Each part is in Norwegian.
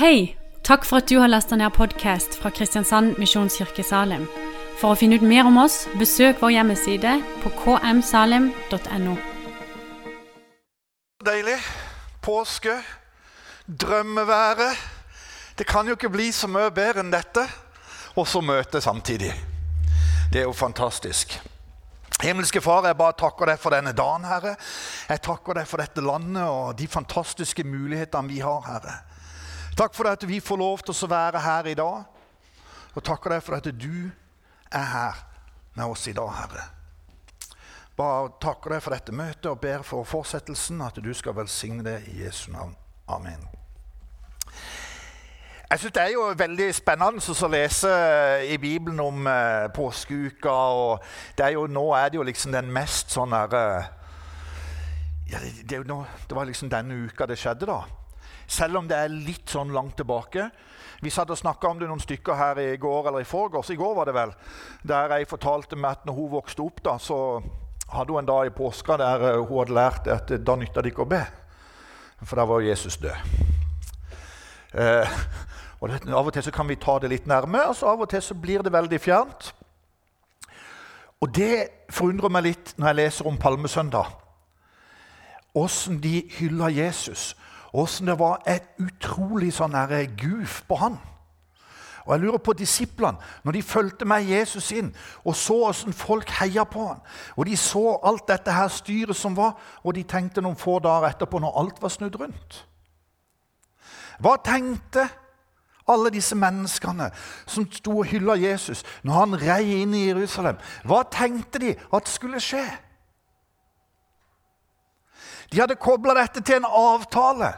Hei! Takk for at du har lasta ned podkast fra Kristiansand Misjonskirke Salim. For å finne ut mer om oss, besøk vår hjemmeside på kmsalim.no. Deilig. Påske. Drømmeværet. Det kan jo ikke bli så mye bedre enn dette. Og så møte samtidig. Det er jo fantastisk. Himmelske Far, jeg bare takker deg for denne dagen, Herre. Jeg takker deg for dette landet og de fantastiske mulighetene vi har, Herre. Takk for at vi får lov til å være her i dag. Og takker deg for at du er her med oss i dag, Herre. Bare takker deg for dette møtet og ber for fortsettelsen, at du skal velsigne det i Jesu navn. Amen. Jeg synes Det er jo veldig spennende å lese i Bibelen om eh, påskeuka. og er jo, Nå er det jo liksom den mest sånn derre ja, det, det, det, var liksom denne uka det skjedde, da. Selv om det er litt sånn langt tilbake. Vi satt og snakka om det noen stykker her i går eller i forgårs. I går var det vel. Der jeg fortalte meg at når hun vokste opp, da, så hadde hun en dag i påska der eh, hun hadde lært at da nytta det ikke å be. For da var Jesus død. Eh, og det, Av og til så kan vi ta det litt nærme, og så av og til så blir det veldig fjernt. Og det forundrer meg litt når jeg leser om palmesøndag. Åssen de hyller Jesus. Åssen det var et utrolig sånn guf på han. Og jeg lurer på disiplene, når de fulgte med Jesus inn og så åssen folk heia på han, og de så alt dette her styret som var, og de tenkte noen få dager etterpå, når alt var snudd rundt Hva tenkte alle disse menneskene som sto og hylla Jesus når han rei inn i Jerusalem, hva tenkte de at skulle skje? De hadde kobla dette til en avtale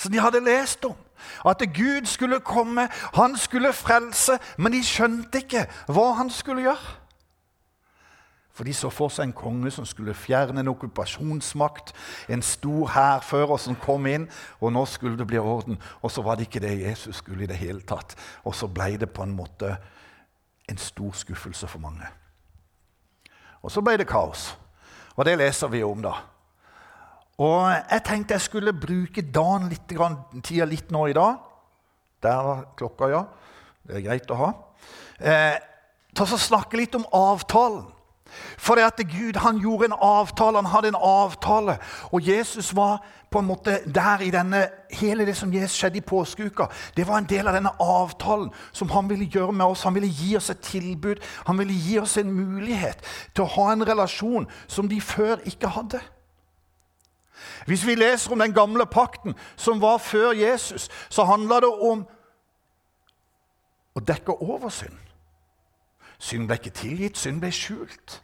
som de hadde lest om. At Gud skulle komme, han skulle frelse, men de skjønte ikke hva han skulle gjøre. For de så for seg en konge som skulle fjerne en okkupasjonsmakt, en stor hærfører som kom inn, og nå skulle det bli orden. Og så var det ikke det Jesus skulle i det hele tatt. Og så ble det på en måte en stor skuffelse for mange. Og så ble det kaos. Og det leser vi om, da. Og jeg tenkte jeg skulle bruke dagen litt, tida litt nå i dag. Der var klokka, ja. Det er greit å ha. Eh, ta og snakke litt om avtalen. For det at Gud han gjorde en avtale, han hadde en avtale. Og Jesus var på en måte der i denne, hele det som Jesus skjedde i påskeuka. Det var en del av denne avtalen som han ville gjøre med oss. Han ville gi oss et tilbud, han ville gi oss en mulighet til å ha en relasjon som de før ikke hadde. Hvis vi leser om den gamle pakten som var før Jesus, så handla det om å dekke over synd. Synd ble ikke tilgitt, synd ble skjult.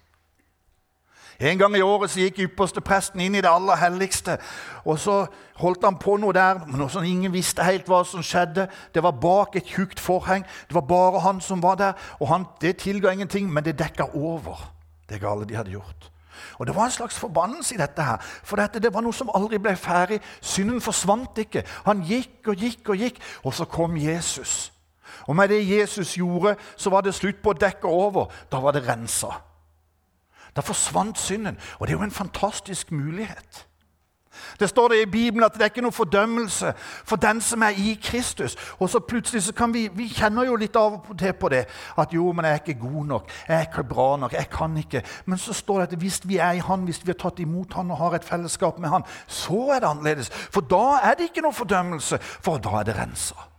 En gang i året så gikk ypperstepresten inn i det aller helligste. og Så holdt han på noe der, men som ingen visste helt hva som skjedde. Det var bak et tjukt forheng. Det var bare han som var der. og han, Det tilga ingenting, men det dekka over det gale de hadde gjort. Og Det var en slags forbannelse i dette. her, For dette, det var noe som aldri ble ferdig. Synden forsvant ikke. Han gikk og gikk og gikk, og så kom Jesus. Og med det Jesus gjorde, så var det slutt på å dekke over. Da var det rensa. Da forsvant synden. Og det er jo en fantastisk mulighet. Det står det i Bibelen at det er ikke noe fordømmelse for den som er i Kristus. Og så plutselig så kan vi vi kjenner jo litt av og til på det. At jo, men jeg er ikke god nok. Jeg er ikke bra nok. Jeg kan ikke. Men så står det at hvis vi er i Han, hvis vi har tatt imot Han og har et fellesskap med Han, så er det annerledes. For da er det ikke noe fordømmelse, for da er det rensa.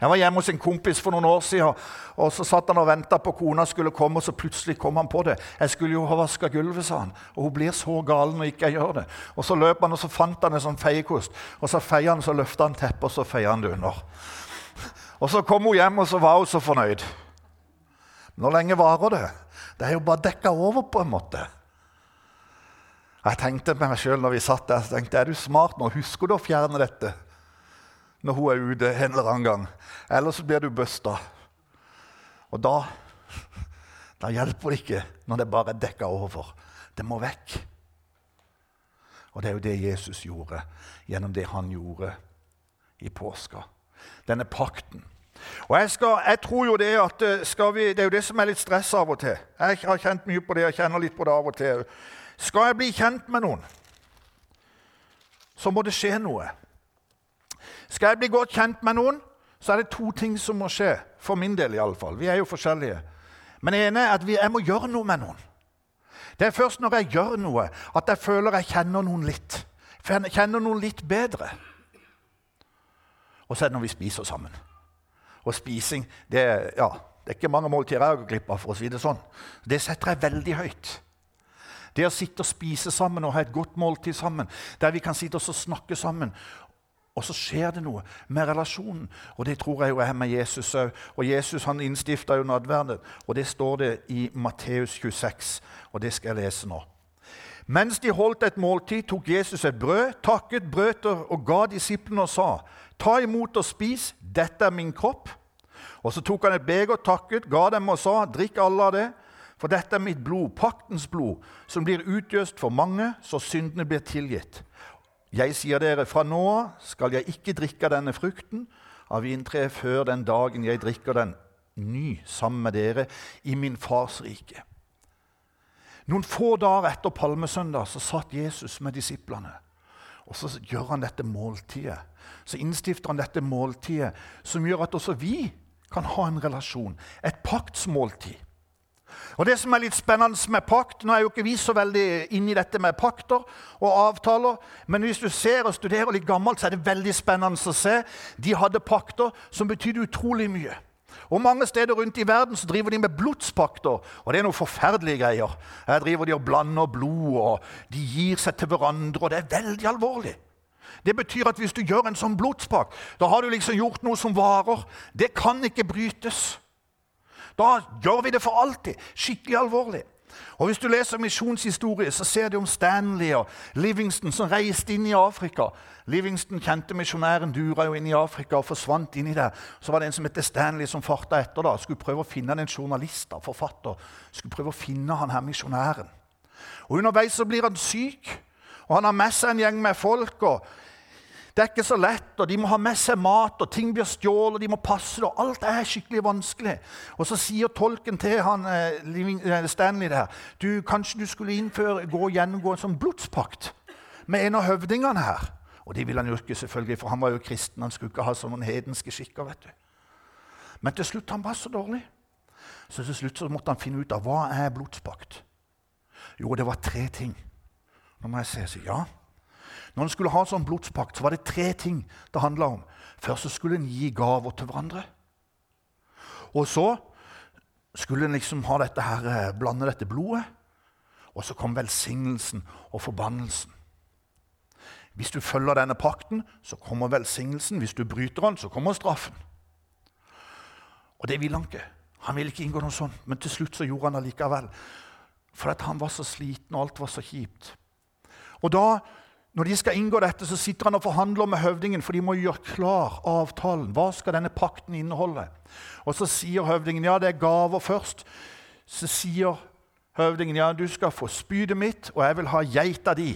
Jeg var hjemme hos en kompis for noen år siden, og så satt han og venta på kona skulle komme, og så plutselig kom han på det. 'Jeg skulle jo ha vaska gulvet', sa han. Og hun blir så gal når ikke jeg gjør det. Og så løp han, og så fant han en sånn feiekost. Og så feier han, så løfta han teppet, og så feier han det under. Og så kom hun hjem, og så var hun så fornøyd. Hvor lenge varer det? Det er jo bare dekka over, på en måte. Jeg tenkte med meg sjøl når vi satt der, så tenkte er du smart nå? Husker du å fjerne dette? Når hun er ute en eller annen gang. Eller så blir du busta. Og da, da hjelper det ikke når det bare er dekka over. Det må vekk. Og det er jo det Jesus gjorde gjennom det han gjorde i påska. Denne pakten. Og jeg, skal, jeg, tror jo Det at eh, vi, det er jo det som er litt stress av og til. Jeg har kjent mye på det, jeg kjenner litt på det av og til. Skal jeg bli kjent med noen, så må det skje noe. Skal jeg bli godt kjent med noen, så er det to ting som må skje. For min del, iallfall. Vi er jo forskjellige. Men det ene er at jeg må gjøre noe med noen. Det er først når jeg gjør noe, at jeg føler jeg kjenner noen litt. Jeg kjenner noen litt bedre. Og så er det når vi spiser sammen. Og spising det, ja, det er ikke mange måltider jeg har glipp av. for å si Det sånn. Det setter jeg veldig høyt. Det å sitte og spise sammen og ha et godt måltid sammen, der vi kan sitte og snakke sammen og så skjer det noe med relasjonen. Og det tror jeg jo er med Jesus òg. Og Jesus han innstifta jo nadverden. Og det står det i Matteus 26, og det skal jeg lese nå. Mens de holdt et måltid, tok Jesus et brød, takket brøter og ga disiplene og sa:" Ta imot og spis, dette er min kropp. Og så tok han et beger, takket, ga dem og sa:" Drikk alle av det, for dette er mitt blod, paktens blod, som blir utgjøst for mange, så syndene blir tilgitt. Jeg sier dere, fra nå av skal jeg ikke drikke denne frukten av vintreet før den dagen jeg drikker den ny sammen med dere i min fars rike. Noen få dager etter palmesøndag så satt Jesus med disiplene. Og Så gjør han dette måltidet. Så innstifter han dette måltidet som gjør at også vi kan ha en relasjon. Et paktsmåltid. Og det som er litt spennende med pakt, Nå er jo ikke vi så veldig inne i dette med pakter og avtaler, men hvis du ser og studerer litt gammelt, så er det veldig spennende å se. De hadde pakter som betydde utrolig mye. Og Mange steder rundt i verden så driver de med blodspakter, og det er noen forferdelige greier. Her driver de og blander blod, og de gir seg til hverandre, og det er veldig alvorlig. Det betyr at hvis du gjør en sånn blodspakt, da har du liksom gjort noe som varer. Det kan ikke brytes. Da gjør vi det for alltid. Skikkelig alvorlig. Og Hvis du leser misjonshistorie, så ser du om Stanley og Livingston som reiste inn i Afrika. Livingston kjente misjonæren dura jo inn i Afrika og forsvant inn i der. Så var det en som het Stanley som farta etter. da, Skulle prøve å finne en journalist forfatter. Skulle prøve å finne han her misjonæren. Og Underveis så blir han syk, og han har med seg en gjeng med folk. og det er ikke så lett, og de må ha med seg mat, og ting blir stjålet, de må passe det. og Alt er skikkelig vanskelig. Og så sier tolken til han, eh, eh, Stanley der du, Kanskje du skulle innføre, gå og gjennomgå en sånn blodspakt med en av høvdingene her. Og det ville han jo ikke, selvfølgelig, for han var jo kristen. Han skulle ikke ha sånne hedenske skikker. vet du. Men til slutt han var så dårlig. Så til slutt så måtte han finne ut av hva er blodspakt. Jo, det var tre ting. Nå må jeg se. Så ja, når en skulle ha en sånn blodspakt, så var det tre ting det handla om. Først så skulle en gi gaver til hverandre. Og så skulle en liksom ha dette her, eh, blande dette blodet. Og så kom velsignelsen og forbannelsen. Hvis du følger denne pakten, så kommer velsignelsen. Hvis du bryter den, så kommer straffen. Og det ville han ikke. Han ville ikke inngå noe sånt, men til slutt så gjorde han det likevel. For at han var så sliten, og alt var så kjipt. Og da når de skal inngå dette, så sitter han og forhandler med høvdingen, for de må gjøre klar avtalen. Hva skal denne pakten inneholde? Og Så sier høvdingen ja, det er gaver først. Så sier høvdingen ja, du skal få spydet mitt, og jeg vil ha geita di.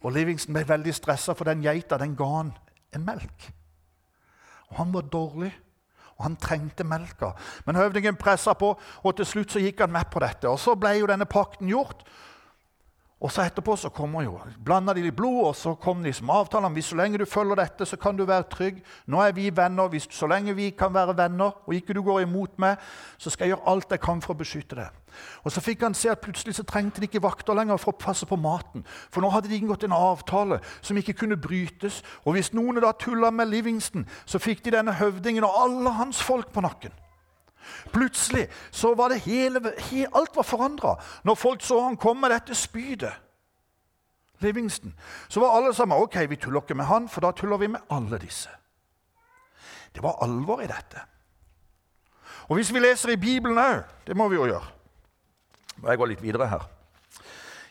Og Livingston ble veldig stressa, for den geita den ga han en melk. Og Han var dårlig, og han trengte melka. Men høvdingen pressa på, og til slutt så gikk han med på dette. Og Så ble jo denne pakten gjort. Og så etterpå så kommer jo, blanda de litt blod, og så kom de som avtale hvis så lenge du følger dette, så kan du være trygg. Nå er vi venner. Hvis, så lenge vi kan være venner, og ikke du går imot meg, så skal jeg gjøre alt jeg kan for å beskytte deg. Og Så fikk han se at plutselig så trengte de ikke vakter lenger for å passe på maten. For nå hadde de inngått en avtale som ikke kunne brytes. Og hvis noen da tulla med Livingston, så fikk de denne høvdingen og alle hans folk på nakken. Plutselig så var det hele, alt var forandra. Når folk så han komme med dette spydet, Livingston, så var alle sammen ok, vi tuller ikke med han, for da tuller vi med alle disse. Det var alvor i dette. Og hvis vi leser i Bibelen òg, det må vi jo gjøre Jeg går litt videre her.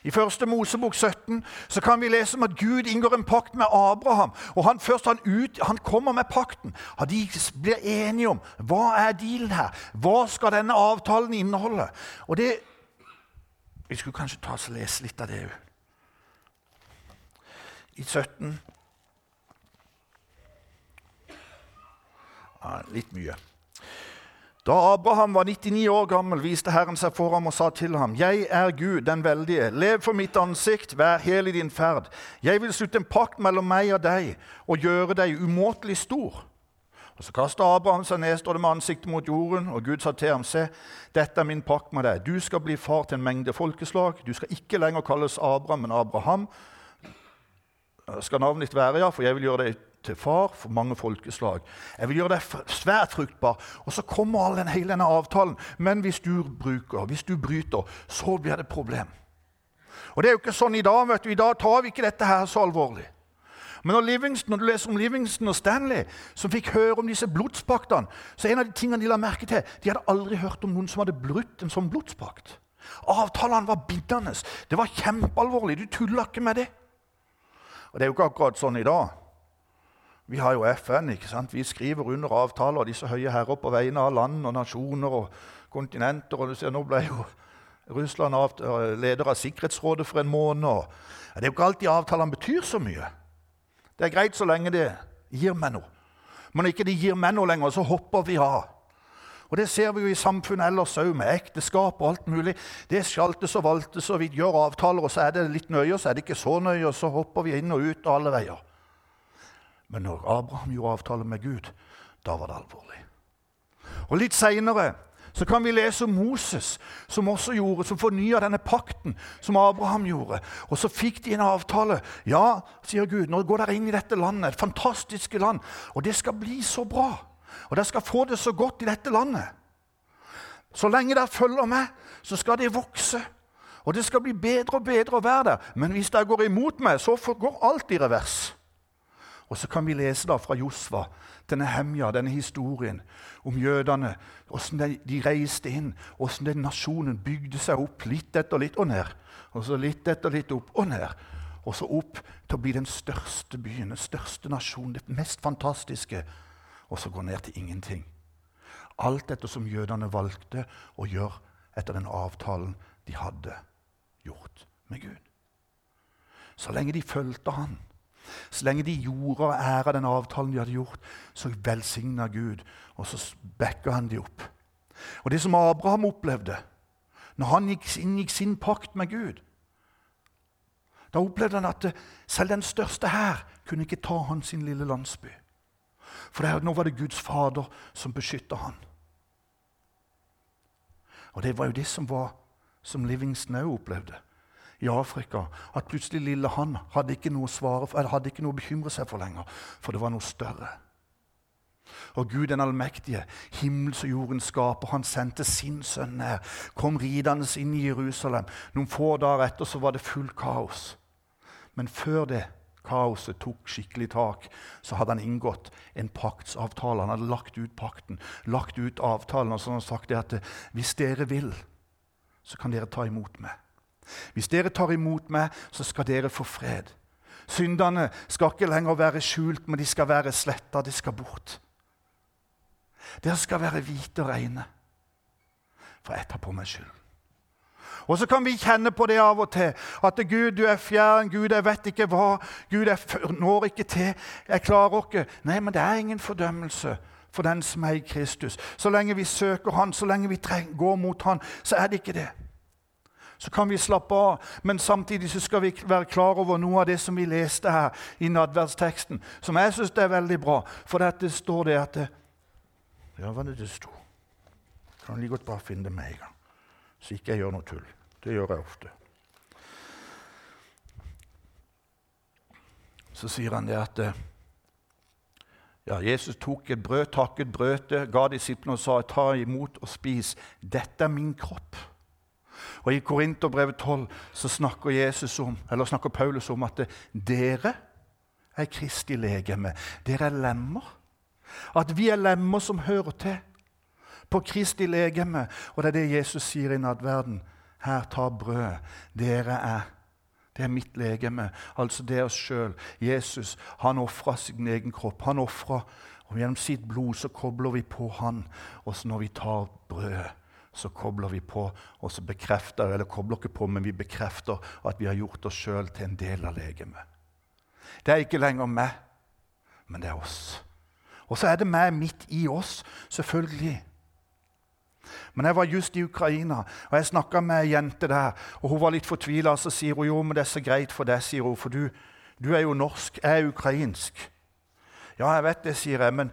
I 1. Mosebok 17 så kan vi lese om at Gud inngår en pakt med Abraham. og Han først han, ut, han kommer med pakten. og De blir enige om hva er dealen her. Hva skal denne avtalen inneholde? Og det, Vi skulle kanskje ta oss og lese litt av det òg. I 17 ja, Litt mye. Da Abraham var 99 år gammel, viste Herren seg for ham og sa til ham.: Jeg er Gud, den veldige. Lev for mitt ansikt, vær hel i din ferd. Jeg vil slutte en pakt mellom meg og deg og gjøre deg umåtelig stor. Og Så kastet Abraham seg ned, står det med ansiktet mot jorden, og Gud sa til ham, se, dette er min pakt med deg. Du skal bli far til en mengde folkeslag. Du skal ikke lenger kalles Abraham, men Abraham. Skal navnet ditt være, ja, for jeg vil gjøre deg til far for mange folkeslag. Jeg vil gjøre deg svært fruktbar. Og så kommer all den, hele denne avtalen. Men hvis du bruker, hvis du bryter, så blir det problem. Og det er jo ikke sånn i dag. vet du. I dag tar vi ikke dette her så alvorlig. Men når, når du leser om Livingston og Stanley, som fikk høre om disse blodspaktene, så en av de tingene de la merke til, de hadde aldri hørt om noen som hadde brutt en sånn blodspakt. Avtalene var bindende. Det var kjempealvorlig. Du tulla ikke med det. Og det er jo ikke akkurat sånn i dag. Vi har jo FN. ikke sant? Vi skriver under avtaler, og disse høye herrer på vegne av land og nasjoner og kontinenter. og du ser, Nå ble jo Russland leder av Sikkerhetsrådet for en måned. Det er jo ikke alltid avtalene betyr så mye. Det er greit så lenge det gir meg noe. Men når ikke det gir meg noe lenger, så hopper vi av. Og Det ser vi jo i samfunnet ellers òg, med ekteskap og alt mulig. Det sjaltes og valtes, og vi gjør avtaler, og så er det litt nøye, og så er det ikke så nøye, og så hopper vi inn og ut alle veier. Men når Abraham gjorde avtale med Gud, da var det alvorlig. Og Litt seinere kan vi lese om Moses, som også gjorde, som fornya denne pakten som Abraham gjorde. Og så fikk de en avtale. Ja, sier Gud, nå går dere inn i dette landet, et fantastisk land. Og det skal bli så bra. Og dere skal få det så godt i dette landet. Så lenge dere følger med, så skal det vokse. Og det skal bli bedre og bedre å være der. Men hvis dere går imot meg, så går alt i revers. Og så kan vi lese da fra Josva, denne Hemja, denne historien om jødene. Hvordan de reiste inn, hvordan den nasjonen bygde seg opp litt etter litt og ned. Og så litt etter litt opp og ned. Og så opp til å bli den største byen, den største nasjonen, det mest fantastiske. Og så gå ned til ingenting. Alt dette som jødene valgte å gjøre etter den avtalen de hadde gjort med Gud. Så lenge de fulgte han, så lenge de gjorde og æra den avtalen de hadde gjort, så velsigna Gud, og så backa han de opp. Og det som Abraham opplevde når han gikk, inngikk sin pakt med Gud Da opplevde han at selv den største hær kunne ikke ta hans lille landsby. For det, nå var det Guds fader som beskytta han. Og det var jo det som, var, som Livingston òg opplevde i Afrika at plutselig lille han hadde ikke noe, svare, hadde ikke noe å bekymre seg for lenger, for det var noe større. Og Gud den allmektige, himmels og jordens skaper, han sendte sin sønn ned, kom ridende inn i Jerusalem. Noen få dager etter så var det fullt kaos. Men før det kaoset tok skikkelig tak, så hadde han inngått en paktsavtale. Han hadde lagt ut pakten, lagt ut avtalen og så hadde han sagt det at hvis dere vil, så kan dere ta imot meg. Hvis dere tar imot meg, så skal dere få fred. Syndene skal ikke lenger være skjult, men de skal være sletta. De skal bort. Dere skal være hvite og reine, for jeg tar på meg skyld. Og så kan vi kjenne på det av og til. At Gud, du er fjern. Gud, jeg vet ikke hva. Gud, jeg når ikke til. Jeg klarer ikke. Nei, men det er ingen fordømmelse for den som er i Kristus. Så lenge vi søker Han, så lenge vi går mot Han, så er det ikke det så kan vi slappe av. Men samtidig så skal vi være klar over noe av det som vi leste her i nadverdsteksten, som jeg syns er veldig bra. For dette står det at det, Ja, hva er det det sto? Kan like godt bare finne det med en gang, så ikke jeg gjør noe tull. Det gjør jeg ofte. Så sier han det at ja, Jesus tok et brød, takket brødet, ga disiplene og sa, 'Ta imot og spis. Dette er min kropp.' Og I Korinterbrevet 12 så snakker, Jesus om, eller snakker Paulus om at dere er Kristi legeme. Dere er lemmer. At vi er lemmer som hører til på Kristi legeme. Og det er det Jesus sier i nattverden. Her, ta brød. Dere er det er mitt legeme. Altså det er oss sjøl. Jesus han ofra sin egen kropp. Han ofra, og Gjennom sitt blod så kobler vi på han. Og så når vi tar brødet så kobler vi på, og så bekrefter, eller kobler ikke på, men vi bekrefter at vi har gjort oss sjøl til en del av legemet. Det er ikke lenger meg, men det er oss. Og så er det meg midt i oss, selvfølgelig. Men jeg var just i Ukraina, og jeg snakka med ei jente der. og Hun var litt fortvila, så sier hun jo, men det er så greit for deg, sier hun, for du, du er jo norsk, jeg er ukrainsk. Ja, jeg vet det, sier jeg, men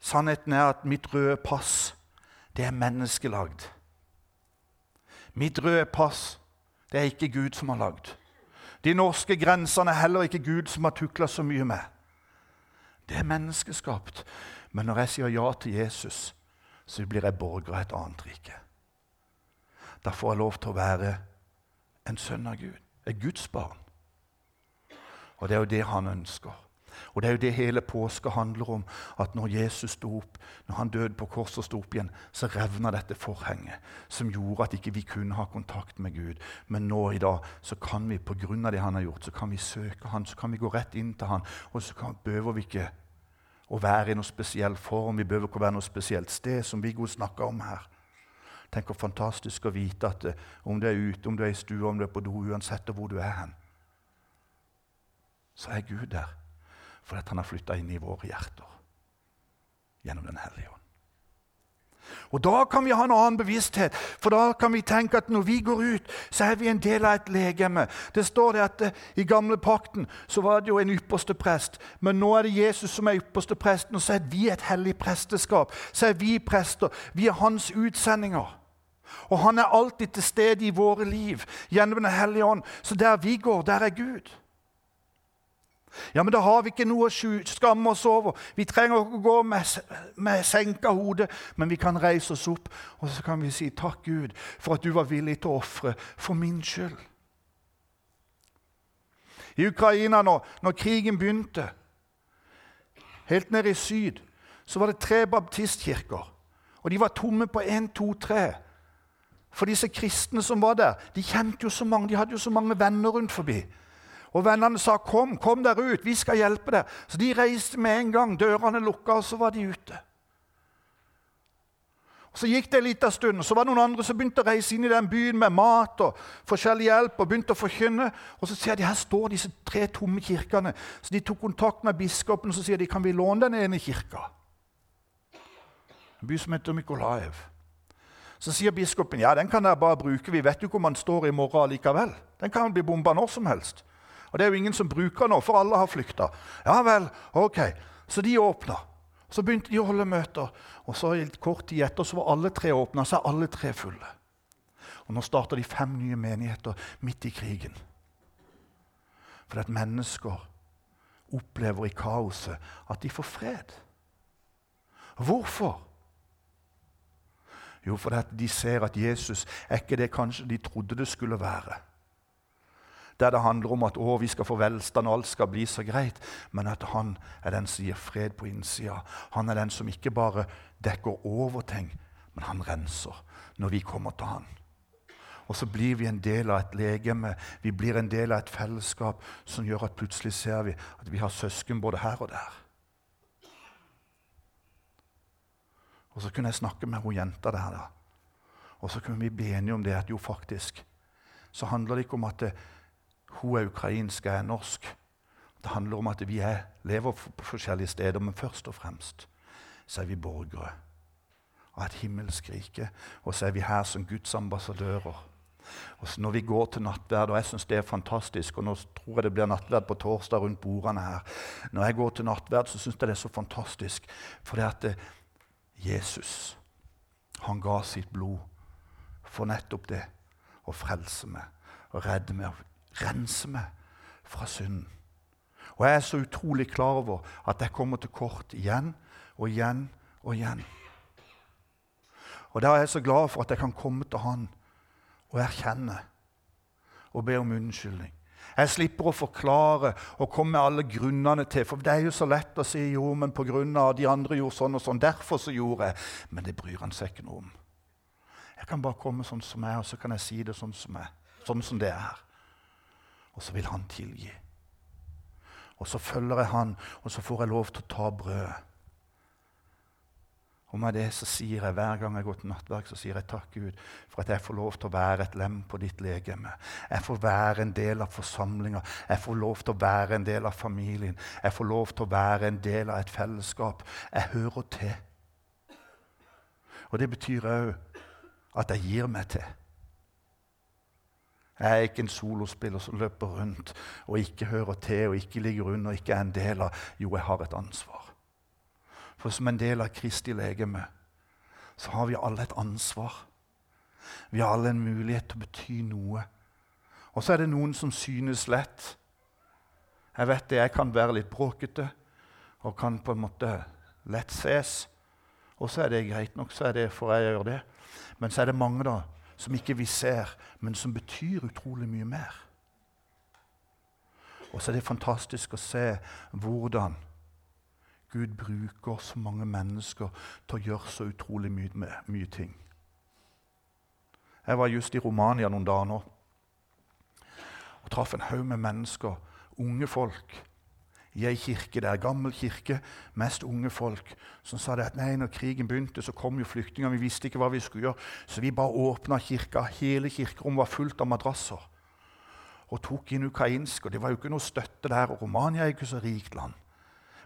sannheten er at mitt røde pass, det er menneskelagd. Mitt røde pass, det er ikke Gud som har lagd. De norske grensene er heller ikke Gud som har tukla så mye med. Det er menneskeskapt. Men når jeg sier ja til Jesus, så blir jeg borger av et annet rike. Da får jeg lov til å være en sønn av Gud, et Guds barn. Og det er jo det han ønsker. Og det er jo det hele påska handler om. At når Jesus sto opp, når han døde på korset og sto opp igjen, så revna dette forhenget som gjorde at ikke vi kunne ha kontakt med Gud. Men nå i dag så kan vi, på grunn av det han har gjort, så kan vi søke han, så kan vi gå rett inn til han, og så kan, behøver vi ikke å være i noe spesiell form. Vi behøver ikke å være noe spesielt sted, som Viggo snakka om her. Tenk hvor fantastisk å vite at eh, om du er ute, om du er i stua, om du er på do, uansett hvor du er hen, så er Gud der fordi han har flytta inn i våre hjerter gjennom Den hellige ånd. Og Da kan vi ha en annen bevissthet, for da kan vi tenke at når vi går ut, så er vi en del av et legeme. Det står det at uh, I gamle pakten så var det jo en ypperste prest, men nå er det Jesus som er ypperste presten, og så er vi et hellig presteskap. Så er vi prester. Vi er hans utsendinger. Og han er alltid til stede i våre liv gjennom Den hellige ånd. Så der vi går, der er Gud. Ja, men da har vi ikke noe å skamme oss over. Vi trenger ikke å gå med, med senka hode, men vi kan reise oss opp og så kan vi si takk, Gud, for at du var villig til å ofre for min skyld. I Ukraina, når, når krigen begynte, helt nede i syd, så var det tre baptistkirker. Og de var tomme på én, to, tre. For disse kristne som var der, de kjente jo så mange, de hadde jo så mange venner rundt forbi. Og vennene sa, 'Kom, kom der ut, vi skal hjelpe deg.' Så de reiste med en gang. Dørene lukka, og så var de ute. Og Så gikk det en liten stund, og så var det noen andre som begynte å reise inn i den byen med mat og forskjellig hjelp. og begynte å forkynne. Og så ser de her står disse tre tomme kirkene. Så de tok kontakt med biskopen og sier de, kan vi låne den ene kirka. En by som heter Mykolaev. Så sier biskopen ja, den kan dere bare bruke. Vi vet jo hvor man står i morgen likevel. Den kan bli bomba når som helst. Og det er jo ingen som bruker nå, for alle har flykta. Ja vel, ok. Så de åpna. Så begynte de å holde møter. Og så kort tid etter så var alle tre åpna, så er alle tre fulle. Og nå starter de fem nye menigheter midt i krigen. Fordi at mennesker opplever i kaoset at de får fred. Hvorfor? Jo, fordi de ser at Jesus er ikke det kanskje de trodde det skulle være der det handler om at å, vi skal få velstand og alt skal bli så greit, men at han er den som gir fred på innsida. Han er den som ikke bare dekker over ting, men han renser når vi kommer til han. Og så blir vi en del av et legeme, vi blir en del av et fellesskap som gjør at plutselig ser vi at vi har søsken både her og der. Og så kunne jeg snakke med hun jenta der, da. Og så kunne vi bli enige om det at jo, faktisk, så handler det ikke om at det, hun er ukrainsk, jeg er norsk. Det handler om at vi er, lever på forskjellige steder, men først og fremst så er vi borgere av et himmelsk rike. Og så er vi her som Guds ambassadører. Og Når vi går til nattverd, og jeg syns det er fantastisk og Nå tror jeg det blir nattverd på torsdag rundt bordene her. Når jeg går til nattverd, så syns jeg det er så fantastisk. For det at eh, Jesus, han ga sitt blod for nettopp det. Å frelse meg og redde meg rense meg fra synden. Og jeg er så utrolig klar over at jeg kommer til kort igjen og igjen og igjen. Og Da er jeg så glad for at jeg kan komme til Han og erkjenne og be om unnskyldning. Jeg slipper å forklare og komme med alle grunnene til. For det er jo så lett å si jo, men på grunn av de andre gjorde sånn og sånn. Derfor så gjorde jeg. Men det bryr han seg ikke noe om. Jeg kan bare komme sånn som jeg og så kan jeg si det sånn som, jeg, sånn som det er og så vil han tilgi. Og så følger jeg han, og så får jeg lov til å ta brødet. Og med det så sier jeg hver gang jeg går til nattverk, så sier jeg takk, Gud, for at jeg får lov til å være et lem på ditt legeme. Jeg får være en del av forsamlinga. Jeg får lov til å være en del av familien. Jeg får lov til å være en del av et fellesskap. Jeg hører til. Og det betyr òg at jeg gir meg til. Jeg er ikke en solospiller som løper rundt og ikke hører til og ikke ligger under og ikke er en del av Jo, jeg har et ansvar. For som en del av Kristi legeme så har vi alle et ansvar. Vi har alle en mulighet til å bety noe. Og så er det noen som synes lett. Jeg vet det, jeg kan være litt bråkete og kan på en måte lett ses. Og så er det greit nok, så er det for jeg gjør det. Men så er det mange da, som ikke vi ser, men som betyr utrolig mye mer. Og så er det fantastisk å se hvordan Gud bruker så mange mennesker til å gjøre så utrolig mye, mye ting. Jeg var just i Romania noen dager nå og traff en haug med mennesker, unge folk, i ei kirke der, gammel kirke, mest unge folk, som sa det at nei, når krigen begynte, så kom jo flyktninger. Vi visste ikke hva vi skulle gjøre, så vi bare åpna kirka. Hele kirkerommet var fullt av madrasser. Og tok inn ukrainsk, og det var jo ikke noe støtte der. Og Romania er ikke så rikt land.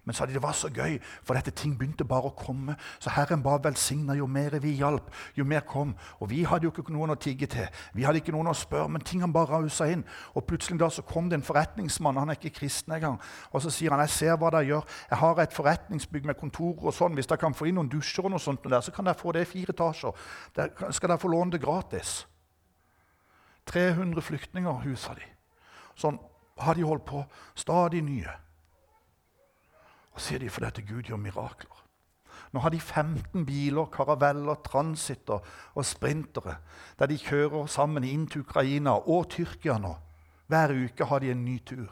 Men sa de, det var så gøy, for dette ting begynte bare å komme. Så Herren bare velsigna jo mer vi hjalp, jo mer kom. Og vi hadde jo ikke noen å tigge til. Vi hadde ikke noen å spørre, men tingene bare rausa inn. Og plutselig da så kom det en forretningsmann, han er ikke kristen engang, og så sier han jeg ser hva dere gjør. Jeg har et forretningsbygg med kontorer og sånn. Hvis dere kan få inn noen dusjer og noe sånt der, så kan dere få det i fire etasjer. Der skal dere få låne det gratis. 300 flyktninger husa de. Sånn har de holdt på. Stadig nye. Og sier de fordi at Gud gjør mirakler. Nå har de 15 biler, karaveller, transitter og sprintere der de kjører sammen inn til Ukraina og Tyrkia nå. Hver uke har de en ny tur.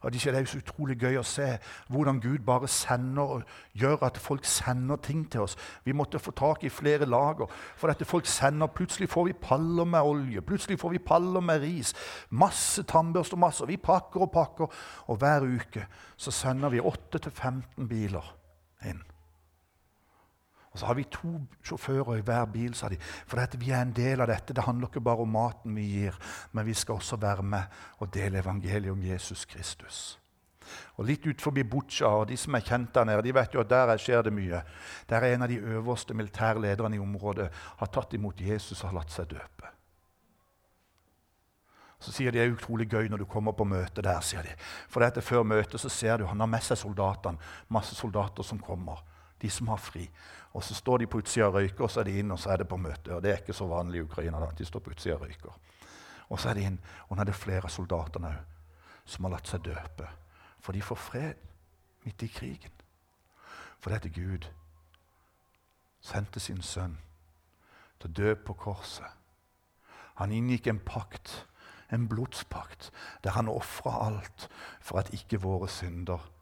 Og Det er så utrolig gøy å se hvordan Gud bare sender og gjør at folk sender ting til oss. Vi måtte få tak i flere lager. For dette folk sender, Plutselig får vi paller med olje, plutselig får vi paller med ris. Masse tannbørster, masse. Vi pakker og pakker. Og hver uke så sender vi 8-15 biler inn. Og så har vi to sjåfører i hver bil, sa de. For dette, vi er en del av dette. Det handler ikke bare om maten vi gir, men vi skal også være med og dele evangeliet om Jesus Kristus. Og Litt ut forbi Butsja, og de som er kjent der nede, de vet jo at der skjer det mye. Der er en av de øverste militære lederne i området har tatt imot Jesus og har latt seg døpe. Så sier de det er utrolig gøy når du kommer på møte der. sier de. For dette Før møtet så ser du han har med seg soldatene, masse soldater som kommer. De som har fri. Og så står de på utsida og røyker, og så er de inn, og så er det på møte. Og det er ikke så vanlig i Ukraina. da, De står på utsida og røyker. Og så er de inn, og nå er det flere av soldatene òg som har latt seg døpe. For de får fred midt i krigen. For dette Gud sendte sin sønn til å dø på korset. Han inngikk en pakt, en blodspakt, der han ofra alt for at ikke våre synder skulle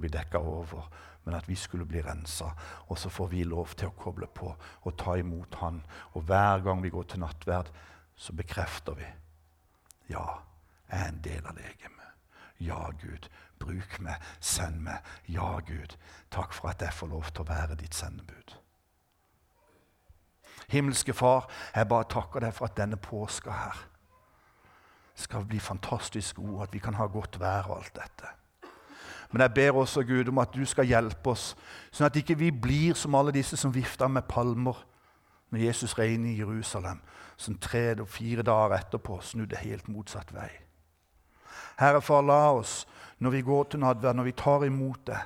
bli dekka over, men at vi skulle bli rensa. Og så får vi lov til å koble på og ta imot Han. Og hver gang vi går til nattverd, så bekrefter vi ja, jeg er en del av legemet. Ja, Gud, bruk meg, send meg. Ja, Gud, takk for at jeg får lov til å være ditt sendebud. Himmelske Far, jeg bare takker deg for at denne påska her skal bli fantastisk god, at vi kan ha godt vær og alt dette. Men jeg ber også Gud om at du skal hjelpe oss, sånn at ikke vi blir som alle disse som vifta med palmer når Jesus regner i Jerusalem, som tre og fire dager etterpå snudde helt motsatt vei. Herre, far, la oss når vi går til nadvær, når vi tar imot det,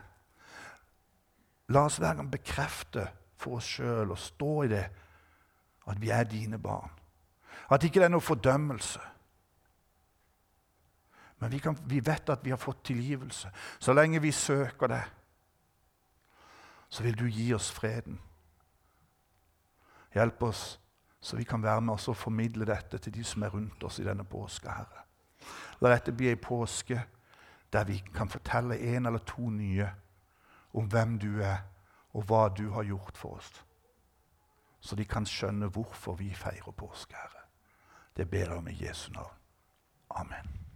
la oss hver gang bekrefte for oss sjøl og stå i det at vi er dine barn. At ikke det er noe fordømmelse. Men vi, kan, vi, vet at vi har fått tilgivelse. Så lenge vi søker det, så vil du gi oss freden. Hjelp oss så vi kan være med oss og formidle dette til de som er rundt oss i denne påska, Herre. La dette bli ei påske der vi kan fortelle en eller to nye om hvem du er, og hva du har gjort for oss. Så de kan skjønne hvorfor vi feirer påske, Herre. Det ber jeg om i Jesu navn. Amen.